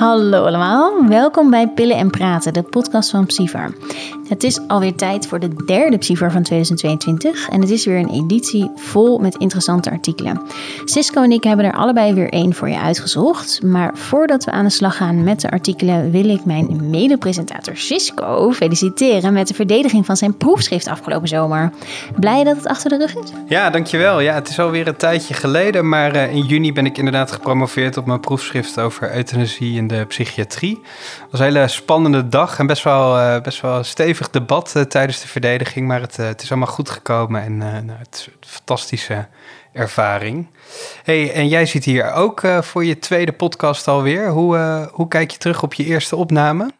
Hallo allemaal, welkom bij Pillen en Praten, de podcast van Psyvar. Het is alweer tijd voor de derde Psyvar van 2022 en het is weer een editie vol met interessante artikelen. Cisco en ik hebben er allebei weer één voor je uitgezocht, maar voordat we aan de slag gaan met de artikelen wil ik mijn mede-presentator Cisco feliciteren met de verdediging van zijn proefschrift afgelopen zomer. Blij dat het achter de rug is? Ja, dankjewel. Ja, het is alweer een tijdje geleden, maar uh, in juni ben ik inderdaad gepromoveerd op mijn proefschrift over euthanasie in de psychiatrie. Het was een hele spannende dag en best wel, uh, best wel stevig debat uh, tijdens de verdediging. Maar het, uh, het, is allemaal goed gekomen en nou, het is een fantastische ervaring. Hey, en jij zit hier ook voor je tweede podcast alweer. Hoe, hoe kijk je terug op je eerste opname?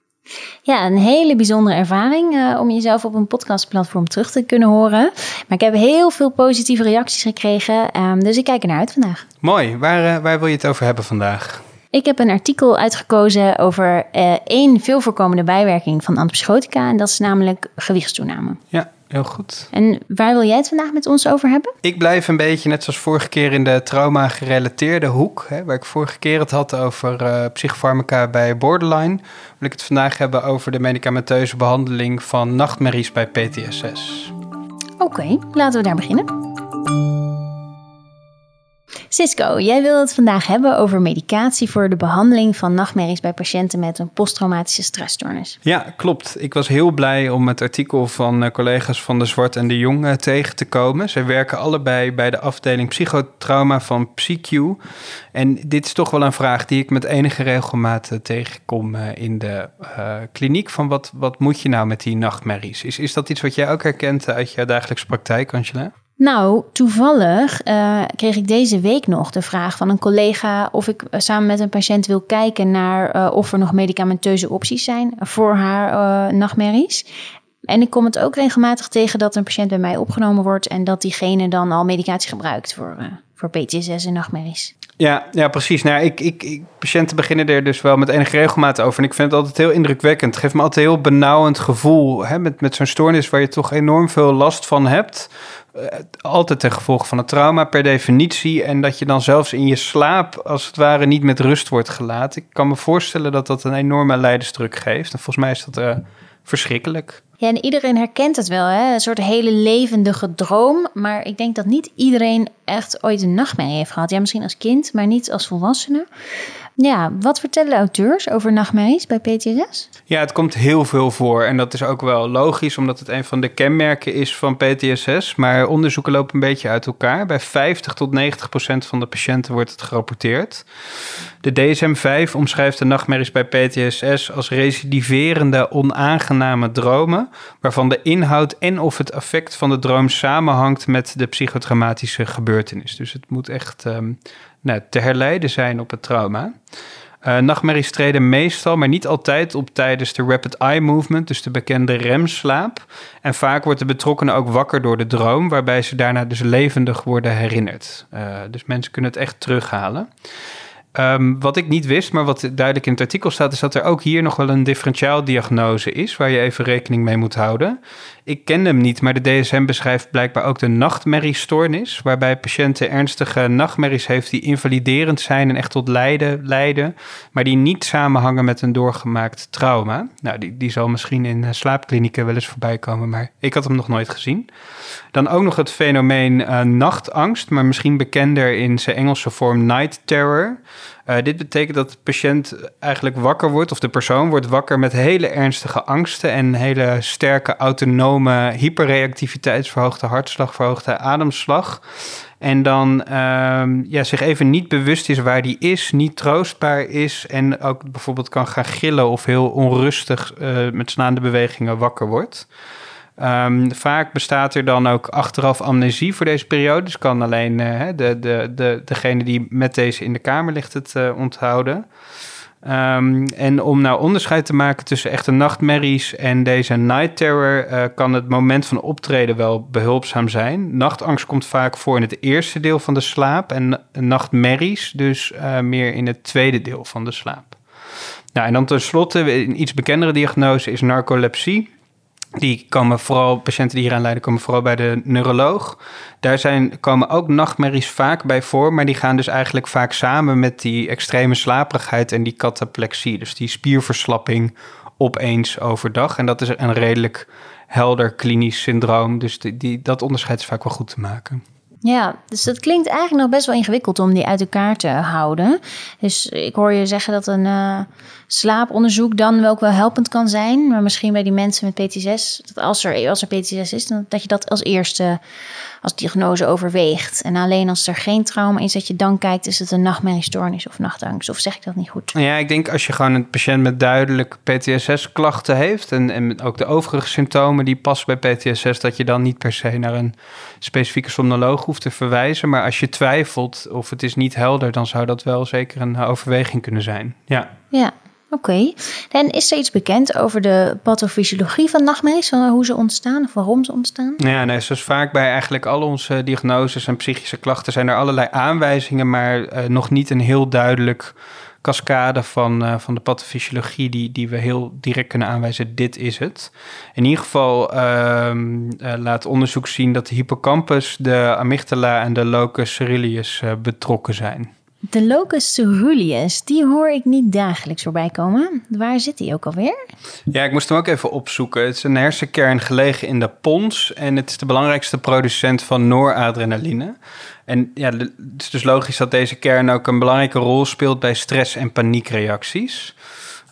Ja, een hele bijzondere ervaring uh, om jezelf op een podcastplatform terug te kunnen horen. Maar ik heb heel veel positieve reacties gekregen, um, dus ik kijk er naar uit vandaag. Mooi, waar, uh, waar wil je het over hebben vandaag? Ik heb een artikel uitgekozen over uh, één veel voorkomende bijwerking van antipsychotica. En dat is namelijk gewichtstoename. Ja, heel goed. En waar wil jij het vandaag met ons over hebben? Ik blijf een beetje net zoals vorige keer in de trauma-gerelateerde hoek. Hè, waar ik vorige keer het had over uh, psychofarmaca bij borderline. Wil ik het vandaag hebben over de medicamenteuze behandeling van nachtmerries bij PTSS. Oké, okay, laten we daar beginnen. Cisco, jij wil het vandaag hebben over medicatie voor de behandeling van nachtmerries bij patiënten met een posttraumatische stressstoornis. Ja, klopt. Ik was heel blij om het artikel van uh, collega's van de Zwart en de Jong uh, tegen te komen. Zij werken allebei bij de afdeling psychotrauma van PsyQ. En dit is toch wel een vraag die ik met enige regelmaat uh, tegenkom in de kliniek. Van wat, wat moet je nou met die nachtmerries? Is, is dat iets wat jij ook herkent uit je dagelijkse praktijk, Angela? Nou, toevallig uh, kreeg ik deze week nog de vraag van een collega of ik uh, samen met een patiënt wil kijken naar uh, of er nog medicamenteuze opties zijn voor haar nachtmerries. En ik kom het ook regelmatig tegen dat een patiënt bij mij opgenomen wordt en dat diegene dan al medicatie gebruikt voor, voor PTSS en nachtmerries. Ja, ja precies. Nou, ik, ik, ik, patiënten beginnen er dus wel met enige regelmaat over. En ik vind het altijd heel indrukwekkend. Het geeft me altijd een heel benauwend gevoel. Hè? Met, met zo'n stoornis waar je toch enorm veel last van hebt. Uh, altijd ten gevolge van het trauma per definitie. En dat je dan zelfs in je slaap als het ware niet met rust wordt gelaten. Ik kan me voorstellen dat dat een enorme leidersdruk geeft. En volgens mij is dat uh, verschrikkelijk. Ja, en iedereen herkent het wel, hè? een soort hele levendige droom. Maar ik denk dat niet iedereen echt ooit een nachtmerrie heeft gehad. Ja, misschien als kind, maar niet als volwassene. Ja, wat vertellen auteurs over nachtmerries bij PTSS? Ja, het komt heel veel voor. En dat is ook wel logisch, omdat het een van de kenmerken is van PTSS. Maar onderzoeken lopen een beetje uit elkaar. Bij 50 tot 90 procent van de patiënten wordt het gerapporteerd. De DSM-5 omschrijft de nachtmerries bij PTSS als recidiverende, onaangename dromen, waarvan de inhoud en of het effect van de droom samenhangt met de psychotraumatische gebeurtenis. Dus het moet echt um, nou, te herleiden zijn op het trauma. Uh, nachtmerries treden meestal, maar niet altijd op tijdens de rapid eye movement, dus de bekende remslaap. En vaak wordt de betrokkenen ook wakker door de droom, waarbij ze daarna dus levendig worden herinnerd. Uh, dus mensen kunnen het echt terughalen. Um, wat ik niet wist, maar wat duidelijk in het artikel staat, is dat er ook hier nog wel een differentiaaldiagnose is, waar je even rekening mee moet houden. Ik ken hem niet, maar de DSM beschrijft blijkbaar ook de nachtmerriestoornis, waarbij patiënten ernstige nachtmerries heeft die invaliderend zijn en echt tot lijden leiden, maar die niet samenhangen met een doorgemaakt trauma. Nou, die, die zal misschien in slaapklinieken wel eens voorbij komen, maar ik had hem nog nooit gezien. Dan ook nog het fenomeen uh, nachtangst, maar misschien bekender in zijn Engelse vorm night terror. Uh, dit betekent dat de patiënt eigenlijk wakker wordt, of de persoon wordt wakker met hele ernstige angsten en hele sterke autonome hyperreactiviteit, verhoogde hartslag, verhoogde ademslag. En dan um, ja, zich even niet bewust is waar die is, niet troostbaar is. En ook bijvoorbeeld kan gaan gillen of heel onrustig uh, met slaande bewegingen wakker wordt. Um, vaak bestaat er dan ook achteraf amnesie voor deze periode. Dus kan alleen uh, de, de, de, degene die met deze in de kamer ligt het uh, onthouden. Um, en om nou onderscheid te maken tussen echte nachtmerries en deze night terror, uh, kan het moment van optreden wel behulpzaam zijn. Nachtangst komt vaak voor in het eerste deel van de slaap en nachtmerries dus meer in het tweede deel van de slaap. Nou, en dan tenslotte, een iets bekendere diagnose is narcolepsie. Die komen vooral, patiënten die hieraan lijden, komen vooral bij de neuroloog. Daar zijn, komen ook nachtmerries vaak bij voor, maar die gaan dus eigenlijk vaak samen met die extreme slaperigheid en die cataplexie. Dus die spierverslapping opeens overdag. En dat is een redelijk helder klinisch syndroom. Dus die, die, dat onderscheid is vaak wel goed te maken. Ja, dus dat klinkt eigenlijk nog best wel ingewikkeld om die uit elkaar te houden. Dus ik hoor je zeggen dat een uh, slaaponderzoek dan ook wel helpend kan zijn. Maar misschien bij die mensen met PTSS, dat als er, als er PTSS is, dan, dat je dat als eerste als diagnose overweegt. En alleen als er geen trauma is, dat je dan kijkt, is het een nachtmerriestoornis of nachtangst? Of zeg ik dat niet goed? Ja, ik denk als je gewoon een patiënt met duidelijk PTSS-klachten heeft en, en ook de overige symptomen die passen bij PTSS, dat je dan niet per se naar een specifieke somnoloog hoeft te verwijzen. Maar als je twijfelt of het is niet helder, dan zou dat wel zeker een overweging kunnen zijn. Ja. Ja, Oké. En is er iets bekend over de pathofysiologie van nachtmerries? Hoe ze ontstaan of waarom ze ontstaan? Ja, nee, zoals vaak bij eigenlijk al onze diagnoses en psychische klachten zijn er allerlei aanwijzingen, maar uh, nog niet een heel duidelijk cascade van, uh, van de pathofysiologie die, die we heel direct kunnen aanwijzen. Dit is het. In ieder geval uh, laat onderzoek zien dat de hippocampus, de amygdala en de locus ceruleus betrokken zijn. De locus ceruleus, die hoor ik niet dagelijks voorbij komen. Waar zit die ook alweer? Ja, ik moest hem ook even opzoeken. Het is een hersenkern gelegen in de pons en het is de belangrijkste producent van noradrenaline. En ja, het is dus logisch dat deze kern ook een belangrijke rol speelt bij stress- en paniekreacties.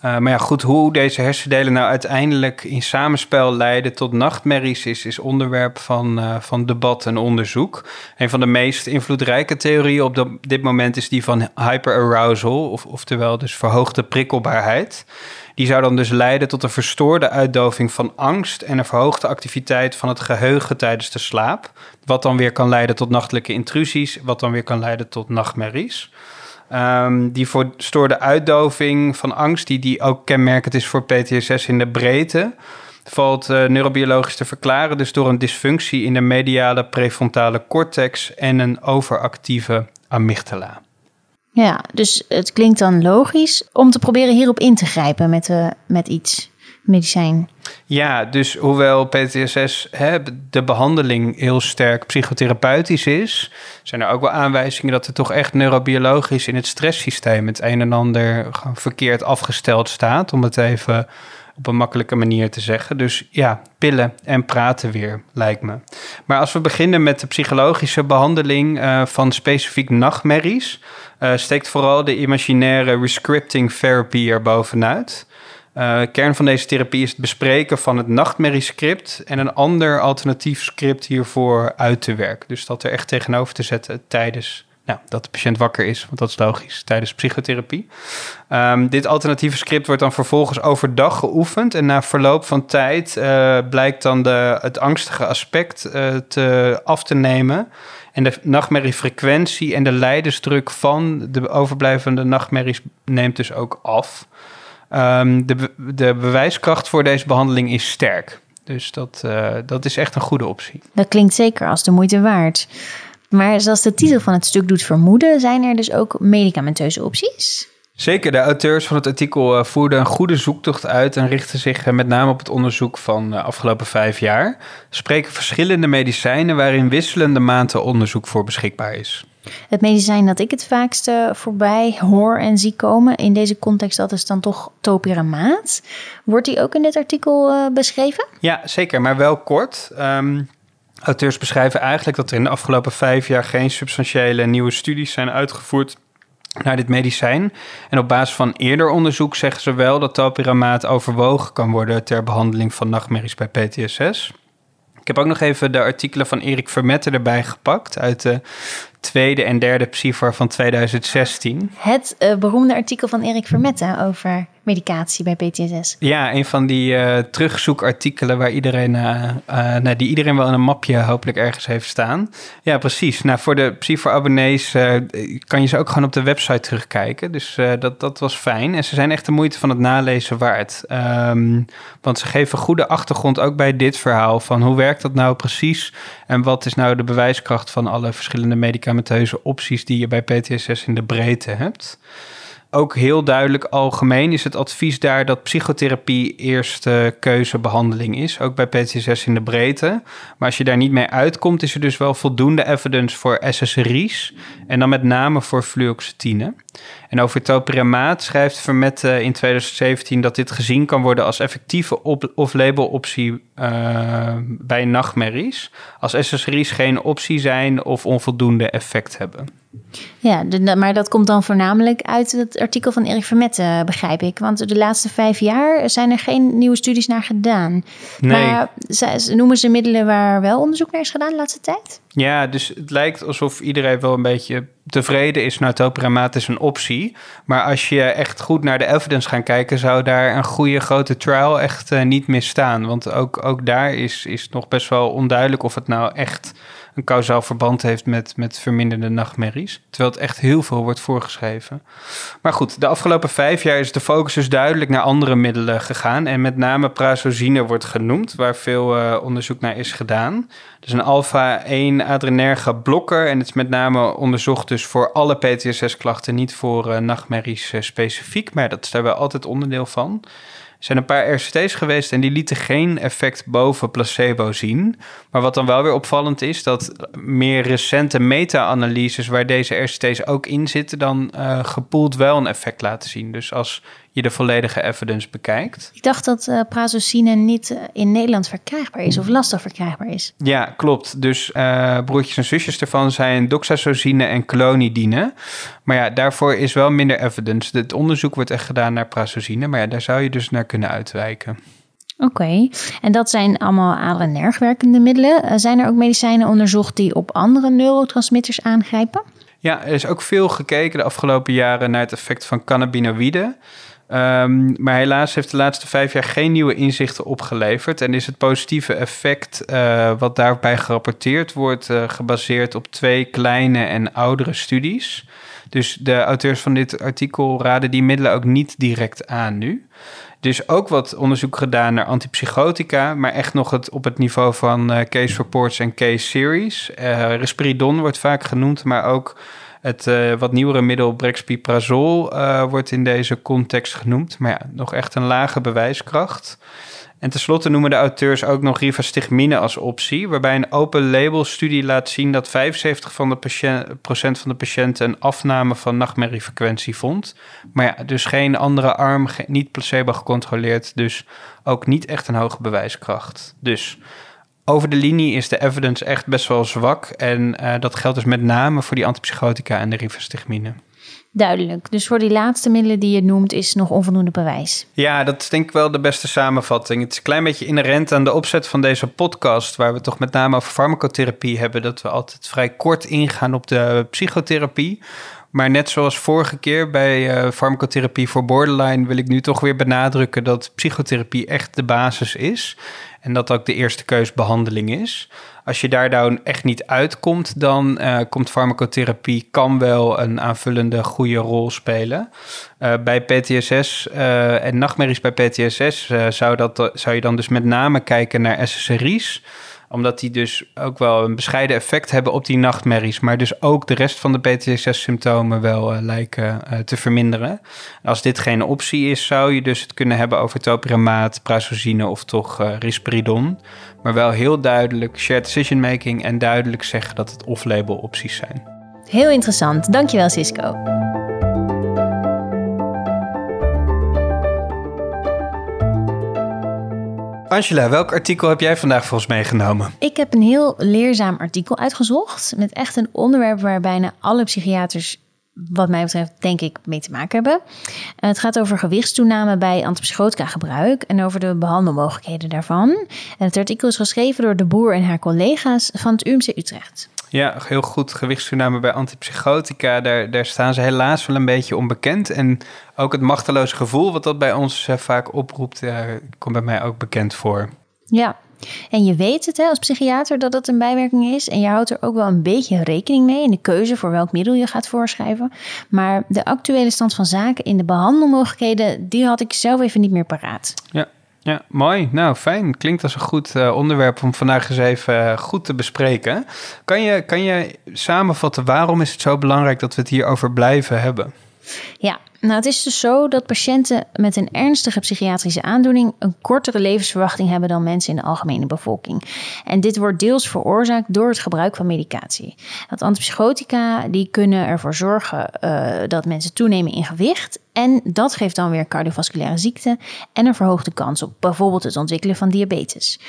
Uh, maar ja, goed, hoe deze hersendelen nou uiteindelijk in samenspel leiden tot nachtmerries is, is onderwerp van, uh, van debat en onderzoek. Een van de meest invloedrijke theorieën op dit moment is die van hyperarousal, of, oftewel dus verhoogde prikkelbaarheid. Die zou dan dus leiden tot een verstoorde uitdoving van angst en een verhoogde activiteit van het geheugen tijdens de slaap. Wat dan weer kan leiden tot nachtelijke intrusies, wat dan weer kan leiden tot nachtmerries. Um, die verstoorde uitdoving van angst, die, die ook kenmerkend is voor PTSS in de breedte, valt uh, neurobiologisch te verklaren. Dus door een dysfunctie in de mediale prefrontale cortex en een overactieve amygdala. Ja, dus het klinkt dan logisch om te proberen hierop in te grijpen met, uh, met iets medicijn. Ja, dus hoewel PTSS hè, de behandeling heel sterk psychotherapeutisch is, zijn er ook wel aanwijzingen dat er toch echt neurobiologisch in het stresssysteem het een en ander verkeerd afgesteld staat, om het even op een makkelijke manier te zeggen. Dus ja, pillen en praten weer, lijkt me. Maar als we beginnen met de psychologische behandeling uh, van specifiek nachtmerries, uh, steekt vooral de imaginaire rescripting therapy er bovenuit. Uh, kern van deze therapie is het bespreken van het nachtmerriescript en een ander alternatief script hiervoor uit te werken. Dus dat er echt tegenover te zetten tijdens nou, dat de patiënt wakker is, want dat is logisch, tijdens psychotherapie. Um, dit alternatieve script wordt dan vervolgens overdag geoefend en na verloop van tijd uh, blijkt dan de, het angstige aspect uh, te, af te nemen. En de nachtmerriefrequentie en de leidersdruk van de overblijvende nachtmerries neemt dus ook af. Um, de, de bewijskracht voor deze behandeling is sterk. Dus dat, uh, dat is echt een goede optie. Dat klinkt zeker als de moeite waard. Maar zoals de titel van het stuk doet vermoeden, zijn er dus ook medicamenteuze opties? Zeker, de auteurs van het artikel uh, voerden een goede zoektocht uit en richten zich uh, met name op het onderzoek van de afgelopen vijf jaar. Spreken verschillende medicijnen waarin wisselende maanden onderzoek voor beschikbaar is. Het medicijn dat ik het vaakste voorbij hoor en zie komen in deze context, dat is dan toch topiramaat. Wordt die ook in dit artikel uh, beschreven? Ja, zeker, maar wel kort. Um, auteurs beschrijven eigenlijk dat er in de afgelopen vijf jaar geen substantiële nieuwe studies zijn uitgevoerd naar dit medicijn. En op basis van eerder onderzoek zeggen ze wel dat topiramaat overwogen kan worden ter behandeling van nachtmerries bij PTSS. Ik heb ook nog even de artikelen van Erik Vermette erbij gepakt uit de tweede en derde PSIFAR van 2016. Het uh, beroemde artikel van Erik Vermette over medicatie bij PTSS. Ja, een van die uh, terugzoekartikelen waar iedereen, uh, nou, die iedereen wel in een mapje hopelijk ergens heeft staan. Ja, precies. Nou, voor de PSIFAR-abonnees kan je ze ook gewoon op de website terugkijken. Dus dat, dat was fijn. En ze zijn echt de moeite van het nalezen waard. Um, want ze geven goede achtergrond ook bij dit verhaal van hoe werkt dat nou precies en wat is nou de bewijskracht van alle verschillende medicamenteuze opties die je bij PTSS in de breedte hebt. Ook heel duidelijk algemeen is het advies daar dat psychotherapie eerste keuzebehandeling is. Ook bij PTSS in de breedte. Maar als je daar niet mee uitkomt, is er dus wel voldoende evidence voor SSRI's. En dan met name voor fluoxetine. En over topiramaat schrijft Vermette in 2017 dat dit gezien kan worden als effectieve off-label optie uh, bij nachtmerries. Als SSRI's geen optie zijn of onvoldoende effect hebben. Ja, maar dat komt dan voornamelijk uit het artikel van Erik Vermette, begrijp ik. Want de laatste vijf jaar zijn er geen nieuwe studies naar gedaan. Nee. Maar noemen ze middelen waar wel onderzoek naar is gedaan de laatste tijd? Ja, dus het lijkt alsof iedereen wel een beetje tevreden is. Topiramaat is een optie. Maar als je echt goed naar de evidence gaat kijken... zou daar een goede grote trial echt uh, niet misstaan. Want ook, ook daar is, is nog best wel onduidelijk of het nou echt een kausaal verband heeft met, met verminderde nachtmerries. Terwijl het echt heel veel wordt voorgeschreven. Maar goed, de afgelopen vijf jaar is de focus dus duidelijk naar andere middelen gegaan. En met name prazosine wordt genoemd, waar veel uh, onderzoek naar is gedaan. Dus een alpha-1 adrenerge blokker. En het is met name onderzocht dus voor alle PTSS-klachten, niet voor uh, nachtmerries uh, specifiek. Maar dat is daar wel altijd onderdeel van. Er zijn een paar RCT's geweest en die lieten geen effect boven placebo zien. Maar wat dan wel weer opvallend is, dat meer recente meta-analyses waar deze RCT's ook in zitten, dan uh, gepoeld wel een effect laten zien. Dus als je de volledige evidence bekijkt. Ik dacht dat uh, prazosine niet eh, in Nederland verkrijgbaar is of lastig verkrijgbaar is. Ja, klopt. Dus uh, broertjes en zusjes ervan zijn doxazosine en clonidine. Maar ja, daarvoor is wel minder evidence. Het onderzoek wordt echt gedaan naar prazosine, maar ja, daar zou je dus naar kunnen uitwijken. Oké, en dat zijn allemaal adrenergwerkende middelen. Zijn er ook medicijnen onderzocht die op andere neurotransmitters aangrijpen? Ja, er is ook veel gekeken de afgelopen jaren naar het effect van cannabinoïden. Um, maar helaas heeft de laatste vijf jaar geen nieuwe inzichten opgeleverd. En is het positieve effect uh, wat daarbij gerapporteerd wordt, uh, gebaseerd op twee kleine en oudere studies. Dus de auteurs van dit artikel raden die middelen ook niet direct aan nu. Dus ook wat onderzoek gedaan naar antipsychotica, maar echt nog het, op het niveau van uh, case reports en case series. risperidon wordt vaak genoemd, maar ook het uh, wat nieuwere middel brexpiprazol uh, wordt in deze context genoemd. Maar ja, nog echt een lage bewijskracht. En tenslotte noemen de auteurs ook nog rivastigmine als optie, waarbij een open label studie laat zien dat 75% van de patiënt, van de patiënten een afname van nachtmerriefrequentie vond. Maar ja, dus geen andere arm, niet placebo gecontroleerd, dus ook niet echt een hoge bewijskracht. Dus over de linie is de evidence echt best wel zwak. En uh, dat geldt dus met name voor die antipsychotica en de rivastigmine. Duidelijk. Dus voor die laatste middelen die je noemt, is nog onvoldoende bewijs. Ja, dat is denk ik wel de beste samenvatting. Het is een klein beetje inherent aan de opzet van deze podcast, waar we toch met name over farmacotherapie hebben, dat we altijd vrij kort ingaan op de psychotherapie. Maar net zoals vorige keer bij uh, farmacotherapie voor borderline wil ik nu toch weer benadrukken dat psychotherapie echt de basis is. En dat ook de eerste keusbehandeling is. Als je daar dan echt niet uitkomt, dan uh, komt farmacotherapie kan wel een aanvullende goede rol spelen. Uh, bij PTSS en nachtmerries bij PTSS zou, dat, zou je dan dus met name kijken naar SSRI's omdat die dus ook wel een bescheiden effect hebben op die nachtmerries. Maar dus ook de rest van de PTSS-symptomen wel uh, lijken uh, te verminderen. Als dit geen optie is, zou je dus het kunnen hebben over topiramaat, prazosine of toch uh, risperidon. Maar wel heel duidelijk shared decision making en duidelijk zeggen dat het off-label opties zijn. Heel interessant. Dankjewel, Cisco. Angela, welk artikel heb jij vandaag voor ons meegenomen? Ik heb een heel leerzaam artikel uitgezocht. Met echt een onderwerp waar bijna alle psychiaters wat mij betreft, denk ik, mee te maken hebben. Het gaat over gewichtstoename bij antipsychotica gebruik en over de behandelmogelijkheden daarvan. En het artikel is geschreven door de boer en haar collega's van het UMC Utrecht. Ja, heel goed. Gewichtstoename bij antipsychotica, daar, daar staan ze helaas wel een beetje onbekend. En ook het machteloze gevoel wat dat bij ons eh, vaak oproept, komt bij mij ook bekend voor. Ja, en je weet het hè, als psychiater dat dat een bijwerking is. En je houdt er ook wel een beetje rekening mee in de keuze voor welk middel je gaat voorschrijven. Maar de actuele stand van zaken in de behandelmogelijkheden, die had ik zelf even niet meer paraat. Ja, ja, mooi. Nou, fijn. Klinkt als een goed uh, onderwerp om vandaag eens even uh, goed te bespreken. Kan je, kan je samenvatten waarom is het zo belangrijk dat we het hierover blijven hebben? Ja, Nou, het is dus zo dat patiënten met een ernstige psychiatrische aandoening een kortere levensverwachting hebben dan mensen in de algemene bevolking. En dit wordt deels veroorzaakt door het gebruik van medicatie. Dat antipsychotica die kunnen ervoor zorgen uh, dat mensen toenemen in gewicht en dat geeft dan weer cardiovasculaire ziekte en een verhoogde kans op bijvoorbeeld het ontwikkelen van diabetes.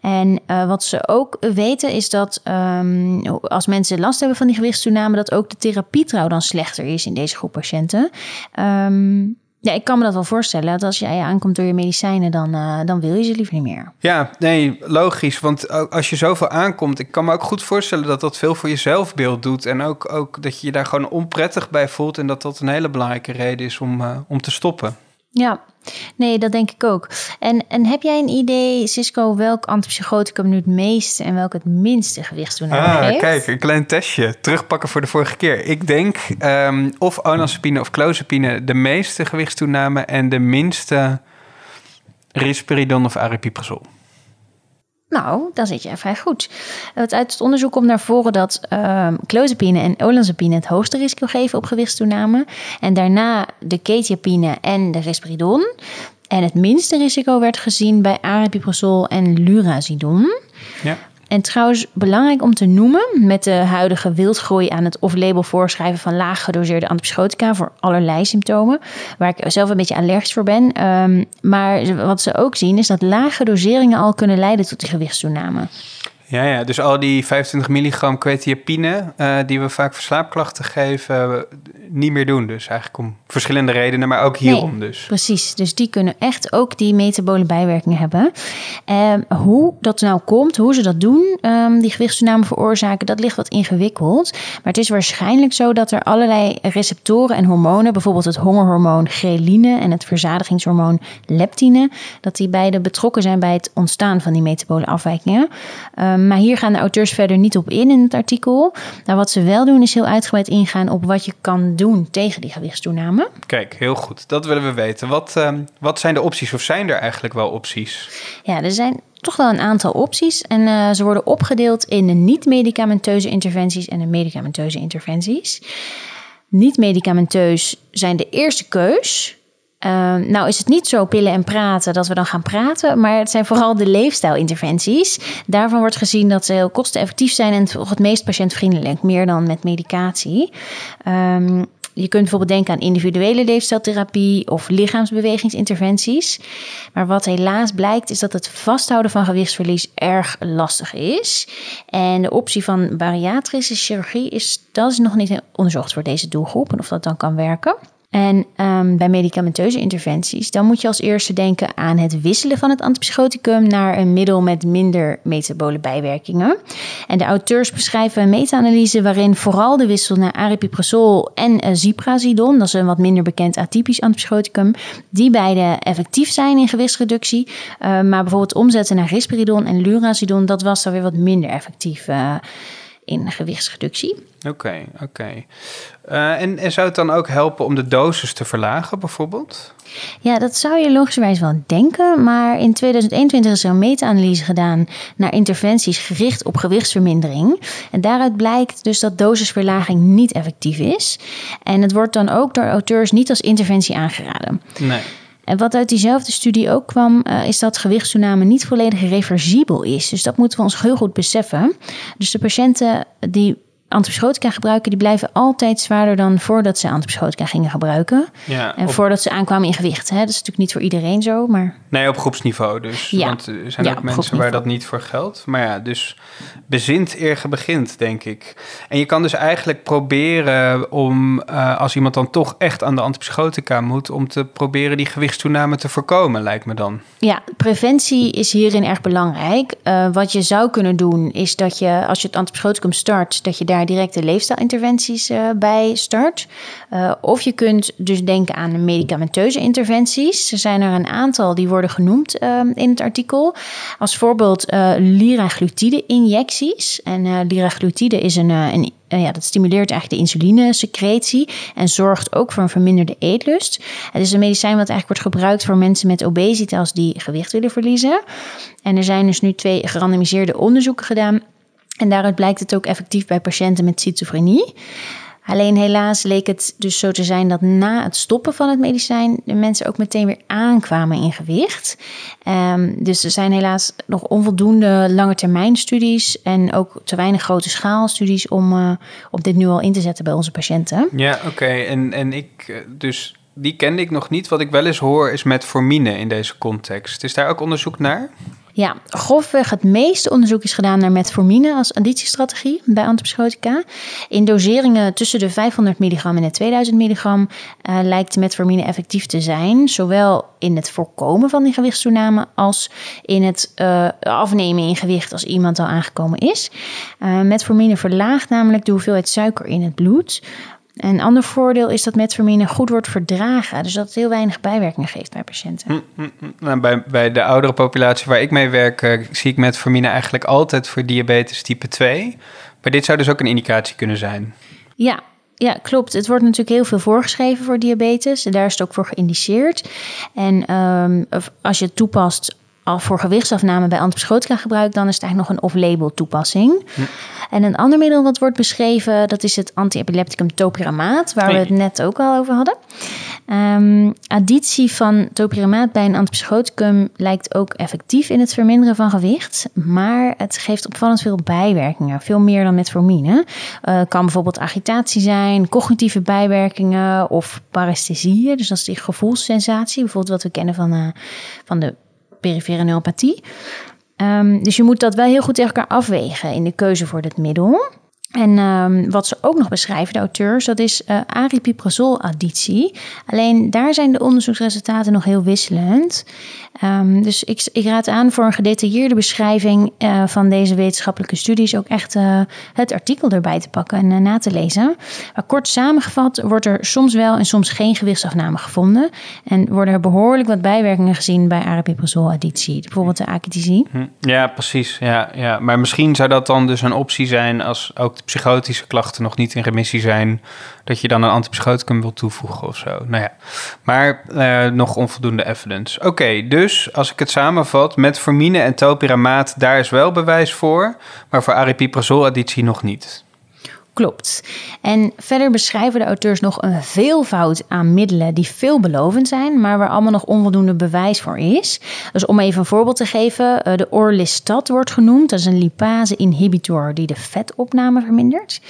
En uh, wat ze ook weten is dat um, als mensen last hebben van die gewichtstoename, dat ook de therapie trouw dan slechter is in deze groep patiënten. Um, ja, ik kan me dat wel voorstellen. Dat als jij aankomt door je medicijnen, dan, uh, dan wil je ze liever niet meer. Ja, nee, logisch. Want als je zoveel aankomt, ik kan me ook goed voorstellen dat dat veel voor je zelfbeeld doet. En ook, ook dat je je daar gewoon onprettig bij voelt. En dat dat een hele belangrijke reden is om, uh, om te stoppen. Ja, nee, dat denk ik ook. En, en heb jij een idee, Cisco, welk antipsychoticum nu het meeste en welk het minste gewichtstoename ah, heeft? Kijk, een klein testje. Terugpakken voor de vorige keer. Ik denk um, of olanzapine of clozapine de meeste gewichtstoename en de minste risperidon of aripiprazol. Nou, dan zit je vrij goed. uit het onderzoek komt naar voren dat uh, clozapine en olanzapine het hoogste risico geven op gewichtstoename. En daarna de ketiapine en de risperidon. En het minste risico werd gezien bij aripiprazol en lurazidon. Ja. En trouwens, belangrijk om te noemen, met de huidige wildgroei aan het off-label voorschrijven van laag gedoseerde antipsychotica voor allerlei symptomen, waar ik zelf een beetje allergisch voor ben. Um, maar wat ze ook zien is dat lage doseringen al kunnen leiden tot die gewichtstoename. Ja, ja, dus al die 25 milligram quetiapine uh, die we vaak voor slaapklachten geven, niet meer doen. Dus eigenlijk om verschillende redenen, maar ook hierom nee, dus. Precies, dus die kunnen echt ook die metabole bijwerkingen hebben. Um, hoe dat nou komt, hoe ze dat doen, um, die gewichtstoename veroorzaken, dat ligt wat ingewikkeld. Maar het is waarschijnlijk zo dat er allerlei receptoren en hormonen, bijvoorbeeld het hongerhormoon ghreline en het verzadigingshormoon leptine, dat die beide betrokken zijn bij het ontstaan van die metabole afwijkingen. Um, maar hier gaan de auteurs verder niet op in in het artikel. Nou, wat ze wel doen is heel uitgebreid ingaan op wat je kan doen tegen die gewichtstoename. Kijk, heel goed. Dat willen we weten. Wat, uh, wat zijn de opties of zijn er eigenlijk wel opties? Ja, er zijn toch wel een aantal opties. En uh, ze worden opgedeeld in de niet-medicamenteuze interventies en de medicamenteuze interventies. Niet-medicamenteus zijn de eerste keus. Uh, nou is het niet zo pillen en praten dat we dan gaan praten, maar het zijn vooral de leefstijlinterventies. Daarvan wordt gezien dat ze heel kosteneffectief zijn en het meest patiëntvriendelijk, meer dan met medicatie. Um, je kunt bijvoorbeeld denken aan individuele leefstijltherapie of lichaamsbewegingsinterventies. Maar wat helaas blijkt is dat het vasthouden van gewichtsverlies erg lastig is. En de optie van bariatrische chirurgie is, dat is nog niet onderzocht voor deze doelgroep en of dat dan kan werken. En um, bij medicamenteuze interventies, dan moet je als eerste denken aan het wisselen van het antipsychoticum naar een middel met minder metabole bijwerkingen. En de auteurs beschrijven een meta-analyse waarin vooral de wissel naar aripiprazol en uh, dat is een wat minder bekend atypisch antipsychoticum, die beide effectief zijn in gewichtsreductie. Uh, maar bijvoorbeeld omzetten naar risperidon en lurazidon, dat was dan weer wat minder effectief. Uh, in gewichtsreductie. Oké, okay, oké. Okay. Uh, en, en zou het dan ook helpen om de dosis te verlagen, bijvoorbeeld? Ja, dat zou je logischerwijs wel denken. Maar in 2021 is er een meta-analyse gedaan naar interventies gericht op gewichtsvermindering. En daaruit blijkt dus dat dosisverlaging niet effectief is. En het wordt dan ook door auteurs niet als interventie aangeraden. Nee. En wat uit diezelfde studie ook kwam, uh, is dat gewichtstoename niet volledig reversibel is. Dus dat moeten we ons heel goed beseffen. Dus de patiënten die antipsychotica gebruiken, die blijven altijd zwaarder dan voordat ze antipsychotica gingen gebruiken. Ja, en op... voordat ze aankwamen in gewicht. Hè? Dat is natuurlijk niet voor iedereen zo, maar... Nee, op groepsniveau dus. Ja. Want er zijn Ja, ook mensen waar dat niet voor geldt. Maar ja, dus bezint eer begint, denk ik. En je kan dus eigenlijk proberen om, uh, als iemand dan toch echt aan de antipsychotica moet, om te proberen die gewichtstoename te voorkomen, lijkt me dan. Ja, preventie is hierin erg belangrijk. Uh, wat je zou kunnen doen, is dat je, als je het antipsychoticum start, dat je daar directe leefstijlinterventies uh, bij start. Uh, of je kunt dus denken aan medicamenteuze interventies. Er zijn er een aantal die worden genoemd uh, in het artikel. Als voorbeeld liraglutide injecties. En liraglutide is een, een ja, dat stimuleert eigenlijk de insulinesecretie en zorgt ook voor een verminderde eetlust. Het is een medicijn wat eigenlijk wordt gebruikt voor mensen met obesitas die gewicht willen verliezen. En er zijn dus nu twee gerandomiseerde onderzoeken gedaan en daaruit blijkt het ook effectief bij patiënten met schizofrenie. Alleen helaas leek het dus zo te zijn dat na het stoppen van het medicijn de mensen ook meteen weer aankwamen in gewicht. Ehm, dus er zijn helaas nog onvoldoende lange termijn studies en ook te weinig grote schaalstudies om, uh, dit nu al in te zetten bij onze patiënten. Ja, oké. En, en ik eh, dus die kende ik nog niet. Wat ik wel eens hoor is metformine in deze context. Is daar ook onderzoek naar? Ja, grofweg het meeste onderzoek is gedaan naar metformine als additiestrategie bij antipsychotica. In doseringen tussen de 500 milligram en de 2000 milligram uh, lijkt metformine effectief te zijn. Zowel in het voorkomen van die gewichtstoename als in het uh, afnemen in gewicht als iemand al aangekomen is. Uh, metformine verlaagt namelijk de hoeveelheid suiker in het bloed. Een ander voordeel is dat metformine goed wordt verdragen. Dus dat het heel weinig bijwerkingen geeft bij patiënten. Mm, mm, mm. Nou, bij, bij de oudere populatie waar ik mee werk, uh, zie ik metformine eigenlijk altijd voor diabetes type 2. Maar dit zou dus ook een indicatie kunnen zijn. Ja, ja, klopt. Het wordt natuurlijk heel veel voorgeschreven voor diabetes. Daar is het ook voor geïndiceerd. En um, als je het toepast al voor gewichtsafname bij antipsychotica gebruik, dan is het eigenlijk nog een off-label toepassing. Hm. En een ander middel wat wordt beschreven, dat is het antiepilepticum topiramaat, waar we het net ook al over hadden. Um, additie van topiramaat bij een antipsychoticum lijkt ook effectief in het verminderen van gewicht, maar het geeft opvallend veel bijwerkingen, veel meer dan metformine. Uh, kan bijvoorbeeld agitatie zijn, cognitieve bijwerkingen of paresthesieën, dus dat is die gevoelssensatie, bijvoorbeeld wat we kennen van, uh, van de perifere neuropathie. Um, dus je moet dat wel heel goed tegen elkaar afwegen in de keuze voor dit middel. En um, wat ze ook nog beschrijven, de auteurs, dat is uh, aripiprazol-additie. Alleen daar zijn de onderzoeksresultaten nog heel wisselend. Um, dus ik, ik, raad aan voor een gedetailleerde beschrijving uh, van deze wetenschappelijke studies ook echt uh, het artikel erbij te pakken en na te lezen. Maar kort samengevat wordt er soms wel en soms geen gewichtsafname gevonden. En worden er behoorlijk wat bijwerkingen gezien bij aripiprazol-additie, bijvoorbeeld de akitisie. Hm, ja, precies. Ja, ja. Maar misschien zou dat dan dus een optie zijn als ook psychotische klachten nog niet in remissie zijn, dat je dan een antipsychoticum wil toevoegen of zo. Nou ja, maar uh, nog onvoldoende evidence. Oké, dus als ik het samenvat, metformine en topiramaat, daar is wel bewijs voor, maar voor aripiprazol-additie nog niet. Klopt. En verder beschrijven de auteurs nog een veelvoud aan middelen die veelbelovend zijn, maar waar allemaal nog onvoldoende bewijs voor is. Dus om even een voorbeeld te geven, eh, de orlistat wordt genoemd. Dat is een lipase-inhibitor die de vetopname vermindert.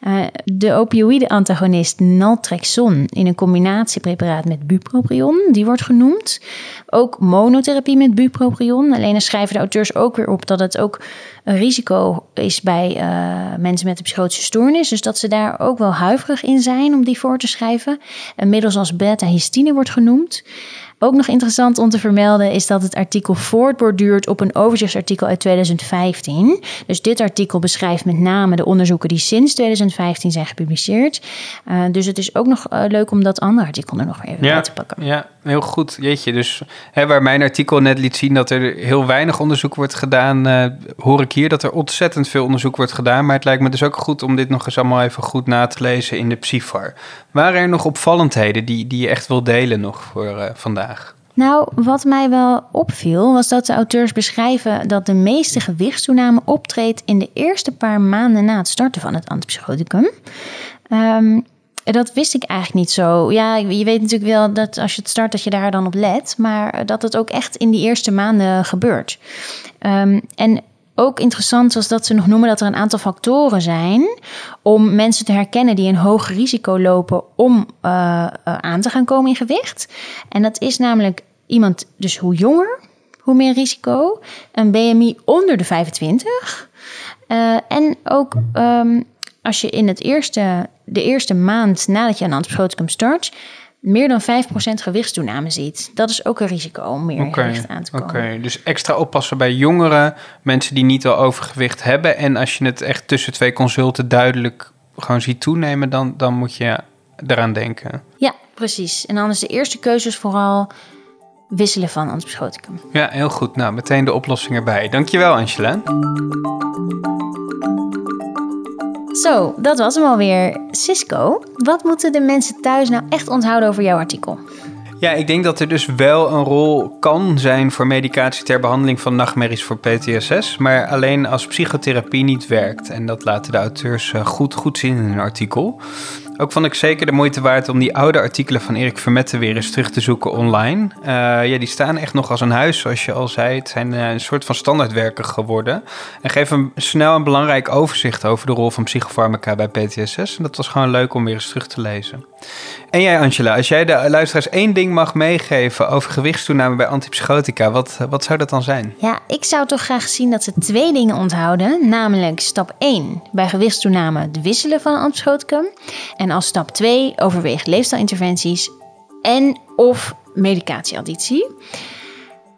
Eh, de opioïde-antagonist naltrexon in een combinatiepreparaat met bupropion, die wordt genoemd. Ook monotherapie met bupropion. Alleen schrijven de auteurs ook weer op dat het ook een risico is bij uh, mensen met een psychotische stoornis. Dus dat ze daar ook wel huiverig in zijn om die voor te schrijven. Een middel als beta-histine wordt genoemd. Ook nog interessant om te vermelden is dat het artikel voortborduurt op een overzichtsartikel uit 2015. Dus dit artikel beschrijft met name de onderzoeken die sinds 2015 zijn gepubliceerd. Uh, dus het is ook nog uh, leuk om dat andere artikel er nog even ja, bij te pakken. Ja, heel goed. Jeetje, dus hè, waar mijn artikel net liet zien dat er heel weinig onderzoek wordt gedaan, uh, hoor ik hier dat er ontzettend veel onderzoek wordt gedaan. Maar het lijkt me dus ook goed om dit nog eens allemaal even goed na te lezen in de PSIFAR. Waren er nog opvallendheden die, die je echt wil delen nog voor vandaag? Nou, wat mij wel opviel, was dat de auteurs beschrijven dat de meeste gewichtstoename optreedt in de eerste paar maanden na het starten van het antipsychoticum. Um, dat wist ik eigenlijk niet zo. Ja, je weet natuurlijk wel dat als je het start, dat je daar dan op let. Maar dat het ook echt in die eerste maanden gebeurt. Um, en ook interessant was dat ze nog noemen dat er een aantal factoren zijn om mensen te herkennen die een hoog risico lopen om uh, aan te gaan komen in gewicht. En dat is namelijk iemand, dus hoe jonger, hoe meer risico. Een BMI onder de 25. Uh, en ook um, als je in het eerste, de eerste maand nadat je een antibioticum start meer dan 5% gewichtstoename ziet. Dat is ook een risico om meer okay, gewicht aan te komen. Oké, dus extra oppassen bij jongeren, mensen die niet al overgewicht hebben. En als je het echt tussen twee consulten duidelijk gewoon ziet toenemen, dan, dan moet je eraan denken. Ja, precies. En dan is de eerste keuze vooral wisselen van antibioticum. Ja, heel goed. Nou, meteen de oplossing erbij. Dankjewel, Angela. Zo, dat was hem alweer. Cisco, wat moeten de mensen thuis nou echt onthouden over jouw artikel? Ja, ik denk dat er dus wel een rol kan zijn voor medicatie ter behandeling van nachtmerries voor PTSS, maar alleen als psychotherapie niet werkt. En dat laten de auteurs eh, goed, goed zien in hun artikel. Ook vond ik zeker de moeite waard om die oude artikelen van Erik Vermette weer eens terug te zoeken online. Uh, ja, die staan echt nog als een huis, zoals je al zei. Het zijn uh, een soort van standaardwerken geworden. En geven snel een belangrijk overzicht over de rol van psychofarmaca bij PTSS. En dat was gewoon leuk om weer eens terug te lezen. En jij, Angela, als jij de luisteraars één ding mag meegeven over gewichtstoename bij antipsychotica, wat, wat zou dat dan zijn? Ja, ik zou toch graag zien dat ze twee dingen onthouden. Namelijk stap 1 bij gewichtstoename het wisselen van antipsychoticum. En als stap 2 overweeg leefstijlinterventies en of medicatieadditie.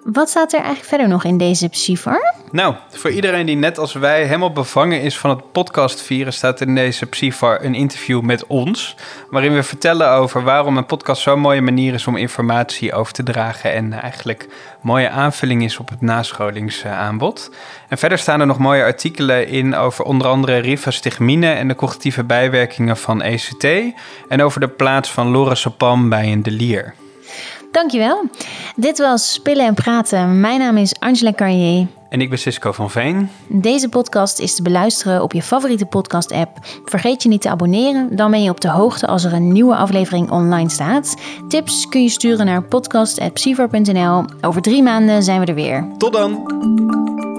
Wat staat er eigenlijk verder nog in deze Psyfar? Nou, voor iedereen die net als wij helemaal bevangen is van het podcastvieren, staat in deze Psyfar een interview met ons. Waarin we vertellen over waarom een podcast zo'n mooie manier is om informatie over te dragen. En eigenlijk mooie aanvulling is op het nascholingsaanbod. En verder staan er nog mooie artikelen in over onder andere rifastigmine en de cognitieve bijwerkingen van ECT. En over de plaats van lorazepam bij een delier. Dankjewel. Dit was Spillen en Praten. Mijn naam is Angela Carrier. En ik ben Cisco van Veen. Deze podcast is te beluisteren op je favoriete podcast-app. Vergeet je niet te abonneren, dan ben je op de hoogte als er een nieuwe aflevering online staat. Tips kun je sturen naar podcast.psivar.nl. Over drie maanden zijn we er weer. Tot dan!